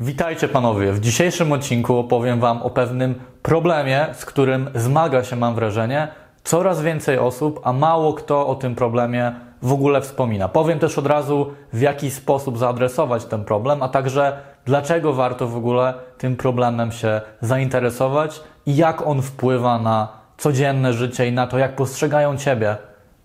Witajcie panowie. W dzisiejszym odcinku opowiem wam o pewnym problemie, z którym zmaga się, mam wrażenie, coraz więcej osób, a mało kto o tym problemie w ogóle wspomina. Powiem też od razu, w jaki sposób zaadresować ten problem, a także dlaczego warto w ogóle tym problemem się zainteresować i jak on wpływa na codzienne życie i na to, jak postrzegają ciebie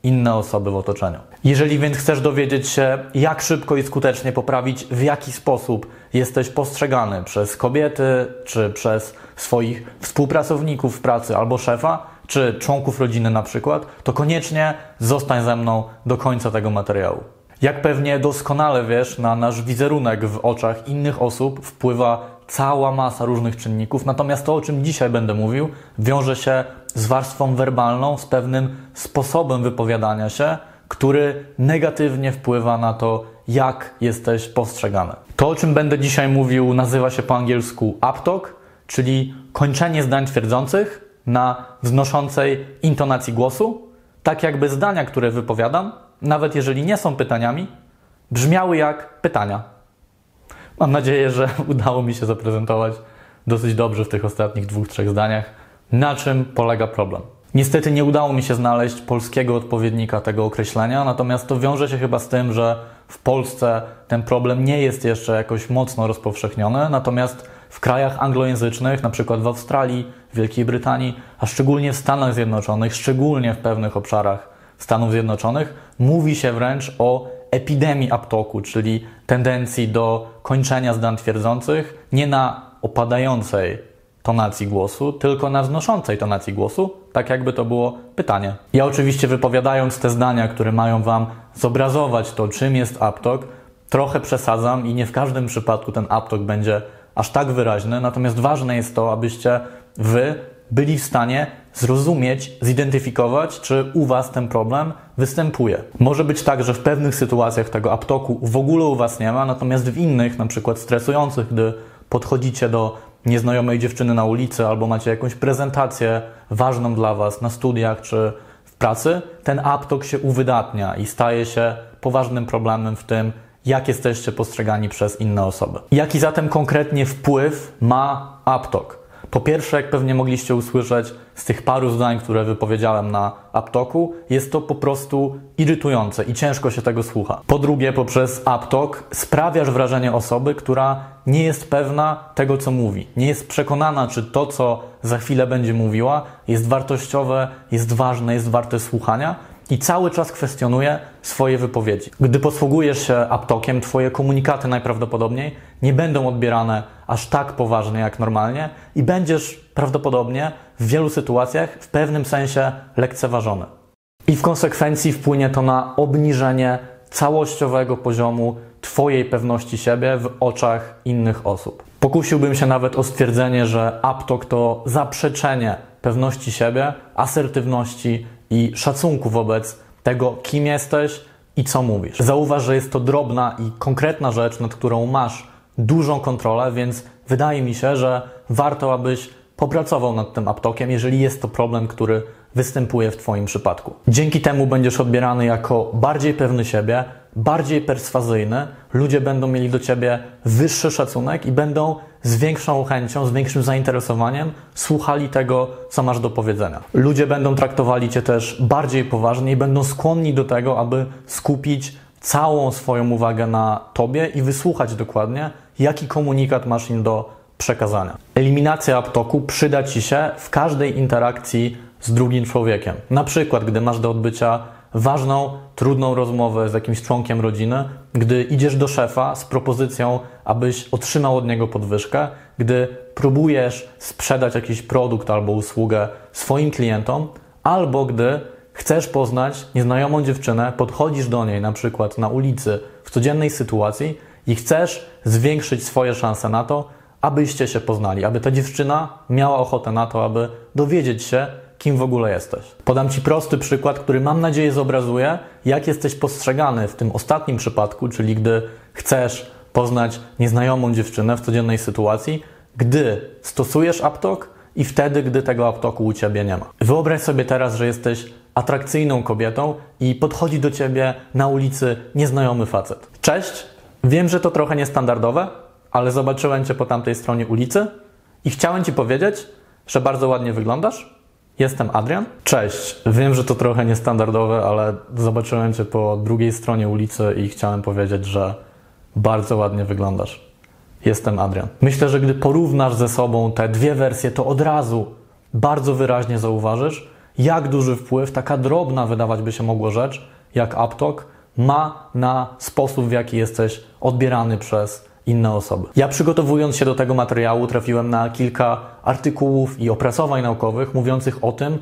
inne osoby w otoczeniu. Jeżeli więc chcesz dowiedzieć się, jak szybko i skutecznie poprawić, w jaki sposób jesteś postrzegany przez kobiety, czy przez swoich współpracowników w pracy albo szefa, czy członków rodziny na przykład, to koniecznie zostań ze mną do końca tego materiału. Jak pewnie doskonale wiesz, na nasz wizerunek w oczach innych osób wpływa cała masa różnych czynników, natomiast to, o czym dzisiaj będę mówił, wiąże się z warstwą werbalną, z pewnym sposobem wypowiadania się, który negatywnie wpływa na to, jak jesteś postrzegany. To, o czym będę dzisiaj mówił, nazywa się po angielsku uptalk, czyli kończenie zdań twierdzących na wznoszącej intonacji głosu, tak jakby zdania, które wypowiadam, nawet jeżeli nie są pytaniami, brzmiały jak pytania. Mam nadzieję, że udało mi się zaprezentować dosyć dobrze w tych ostatnich dwóch, trzech zdaniach, na czym polega problem. Niestety nie udało mi się znaleźć polskiego odpowiednika tego określenia, natomiast to wiąże się chyba z tym, że w Polsce ten problem nie jest jeszcze jakoś mocno rozpowszechniony, natomiast w krajach anglojęzycznych, na przykład w Australii, Wielkiej Brytanii, a szczególnie w Stanach Zjednoczonych, szczególnie w pewnych obszarach Stanów Zjednoczonych, mówi się wręcz o epidemii aptoku, czyli tendencji do kończenia zdań twierdzących nie na opadającej tonacji głosu, tylko na wznoszącej tonacji głosu, tak jakby to było pytanie. Ja oczywiście wypowiadając te zdania, które mają Wam zobrazować to, czym jest aptok, trochę przesadzam i nie w każdym przypadku ten aptok będzie aż tak wyraźny, natomiast ważne jest to, abyście Wy byli w stanie zrozumieć, zidentyfikować, czy u Was ten problem występuje. Może być tak, że w pewnych sytuacjach tego aptoku w ogóle u Was nie ma, natomiast w innych, na przykład stresujących, gdy podchodzicie do nieznajomej dziewczyny na ulicy albo macie jakąś prezentację ważną dla Was na studiach czy w pracy, ten aptok się uwydatnia i staje się poważnym problemem w tym, jak jesteście postrzegani przez inne osoby. Jaki zatem konkretnie wpływ ma aptok? Po pierwsze, jak pewnie mogliście usłyszeć z tych paru zdań, które wypowiedziałem na aptoku, jest to po prostu irytujące i ciężko się tego słucha. Po drugie, poprzez aptok sprawiasz wrażenie osoby, która nie jest pewna tego, co mówi. Nie jest przekonana, czy to, co za chwilę będzie mówiła, jest wartościowe, jest ważne, jest warte słuchania i cały czas kwestionuje swoje wypowiedzi. Gdy posługujesz się aptokiem, Twoje komunikaty najprawdopodobniej nie będą odbierane aż tak poważnie jak normalnie i będziesz prawdopodobnie w wielu sytuacjach w pewnym sensie lekceważony. I w konsekwencji wpłynie to na obniżenie całościowego poziomu Twojej pewności siebie w oczach innych osób. Pokusiłbym się nawet o stwierdzenie, że aptok to zaprzeczenie pewności siebie, asertywności i szacunku wobec tego, kim jesteś i co mówisz. Zauważ, że jest to drobna i konkretna rzecz, nad którą masz dużą kontrolę, więc wydaje mi się, że warto, abyś popracował nad tym aptokiem, jeżeli jest to problem, który występuje w Twoim przypadku. Dzięki temu będziesz odbierany jako bardziej pewny siebie, bardziej perswazyjny, ludzie będą mieli do Ciebie wyższy szacunek i będą z większą chęcią, z większym zainteresowaniem słuchali tego, co masz do powiedzenia. Ludzie będą traktowali Cię też bardziej poważnie i będą skłonni do tego, aby skupić całą swoją uwagę na Tobie i wysłuchać dokładnie, jaki komunikat masz im do przekazania. Eliminacja aptoku przyda Ci się w każdej interakcji z drugim człowiekiem. Na przykład, gdy masz do odbycia ważną, trudną rozmowę z jakimś członkiem rodziny, gdy idziesz do szefa z propozycją, abyś otrzymał od niego podwyżkę, gdy próbujesz sprzedać jakiś produkt albo usługę swoim klientom, albo gdy chcesz poznać nieznajomą dziewczynę, podchodzisz do niej na przykład na ulicy w codziennej sytuacji i chcesz zwiększyć swoje szanse na to, abyście się poznali, aby ta dziewczyna miała ochotę na to, aby dowiedzieć się, kim w ogóle jesteś. Podam Ci prosty przykład, który mam nadzieję zobrazuje, jak jesteś postrzegany w tym ostatnim przypadku, czyli gdy chcesz poznać nieznajomą dziewczynę w codziennej sytuacji, gdy stosujesz aptok i wtedy, gdy tego aptoku u Ciebie nie ma. Wyobraź sobie teraz, że jesteś atrakcyjną kobietą i podchodzi do Ciebie na ulicy nieznajomy facet. Cześć, wiem, że to trochę niestandardowe, ale zobaczyłem Cię po tamtej stronie ulicy i chciałem Ci powiedzieć, że bardzo ładnie wyglądasz. Jestem Adrian. Cześć. Wiem, że to trochę niestandardowe, ale zobaczyłem Cię po drugiej stronie ulicy i chciałem powiedzieć, że bardzo ładnie wyglądasz. Jestem Adrian. Myślę, że gdy porównasz ze sobą te dwie wersje, to od razu bardzo wyraźnie zauważysz, jak duży wpływ taka drobna wydawać by się mogło rzecz, jak AppTalk, ma na sposób, w jaki jesteś odbierany przez inne osoby. Ja przygotowując się do tego materiału trafiłem na kilka artykułów i opracowań naukowych mówiących o tym,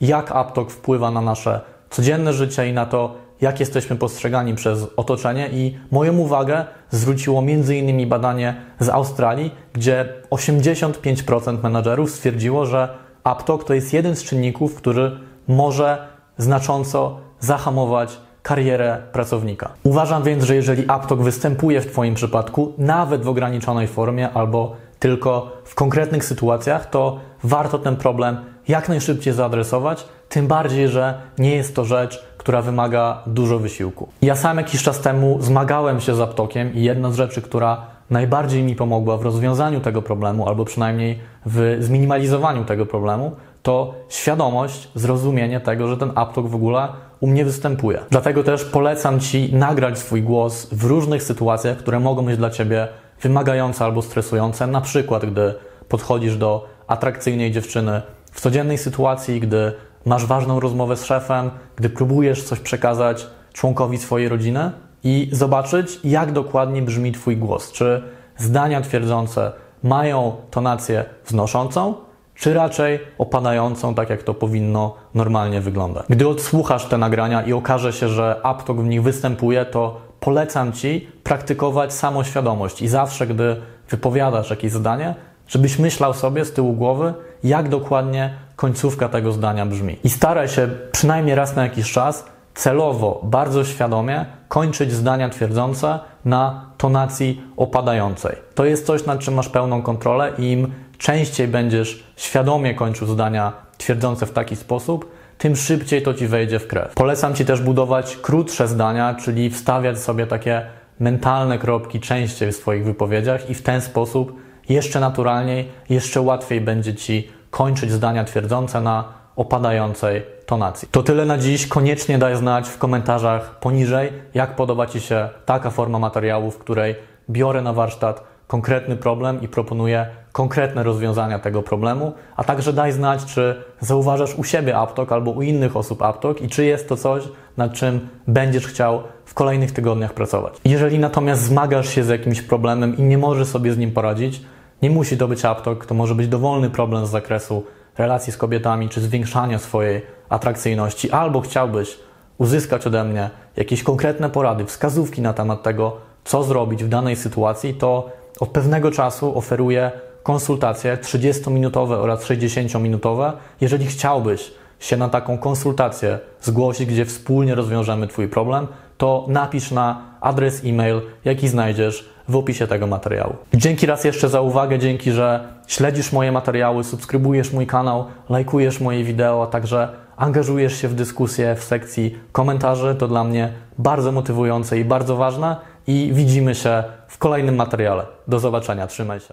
jak AppTalk wpływa na nasze codzienne życie i na to, jak jesteśmy postrzegani przez otoczenie i moją uwagę zwróciło m.in. badanie z Australii, gdzie 85% menadżerów stwierdziło, że AppTalk to jest jeden z czynników, który może znacząco zahamować karierę pracownika. Uważam więc, że jeżeli AppTalk występuje w Twoim przypadku, nawet w ograniczonej formie albo tylko w konkretnych sytuacjach, to warto ten problem jak najszybciej zaadresować, tym bardziej, że nie jest to rzecz, która wymaga dużo wysiłku. Ja sam jakiś czas temu zmagałem się z AppTalkiem i jedna z rzeczy, która najbardziej mi pomogła w rozwiązaniu tego problemu, albo przynajmniej w zminimalizowaniu tego problemu, to świadomość, zrozumienie tego, że ten AppTalk w ogóle u mnie występuje. Dlatego też polecam Ci nagrać swój głos w różnych sytuacjach, które mogą być dla Ciebie wymagające albo stresujące. Na przykład, gdy podchodzisz do atrakcyjnej dziewczyny w codziennej sytuacji, gdy masz ważną rozmowę z szefem, gdy próbujesz coś przekazać członkowi swojej rodziny i zobaczyć, jak dokładnie brzmi Twój głos. Czy zdania twierdzące mają tonację wznoszącą, czy raczej opadającą, tak jak to powinno normalnie wyglądać. Gdy odsłuchasz te nagrania i okaże się, że AppTalk w nich występuje, to polecam Ci praktykować samoświadomość i zawsze, gdy wypowiadasz jakieś zdanie, żebyś myślał sobie z tyłu głowy, jak dokładnie końcówka tego zdania brzmi. I staraj się przynajmniej raz na jakiś czas celowo, bardzo świadomie kończyć zdania twierdzące na tonacji opadającej. To jest coś, nad czym masz pełną kontrolę i im częściej będziesz świadomie kończył zdania twierdzące w taki sposób, tym szybciej to ci wejdzie w krew. Polecam ci też budować krótsze zdania, czyli wstawiać sobie takie mentalne kropki częściej w swoich wypowiedziach i w ten sposób jeszcze naturalniej, jeszcze łatwiej będzie ci kończyć zdania twierdzące na opadającej tonacji. To tyle na dziś. Koniecznie daj znać w komentarzach poniżej, jak podoba Ci się taka forma materiału, w której biorę na warsztat konkretny problem i proponuję konkretne rozwiązania tego problemu, a także daj znać, czy zauważasz u siebie AppTalk albo u innych osób AppTalk i czy jest to coś, nad czym będziesz chciał w kolejnych tygodniach pracować. Jeżeli natomiast zmagasz się z jakimś problemem i nie możesz sobie z nim poradzić, nie musi to być AppTalk, to może być dowolny problem z zakresu relacji z kobietami czy zwiększania swojej atrakcyjności, albo chciałbyś uzyskać ode mnie jakieś konkretne porady, wskazówki na temat tego, co zrobić w danej sytuacji, to od pewnego czasu oferuję konsultacje 30-minutowe oraz 60-minutowe. Jeżeli chciałbyś się na taką konsultację zgłosić, gdzie wspólnie rozwiążemy Twój problem, to napisz na adres e-mail, jaki znajdziesz w opisie tego materiału. Dzięki raz jeszcze za uwagę, dzięki, że śledzisz moje materiały, subskrybujesz mój kanał, lajkujesz moje wideo, a także angażujesz się w dyskusję w sekcji komentarzy. To dla mnie bardzo motywujące i bardzo ważne. I widzimy się w kolejnym materiale. Do zobaczenia, trzymaj się.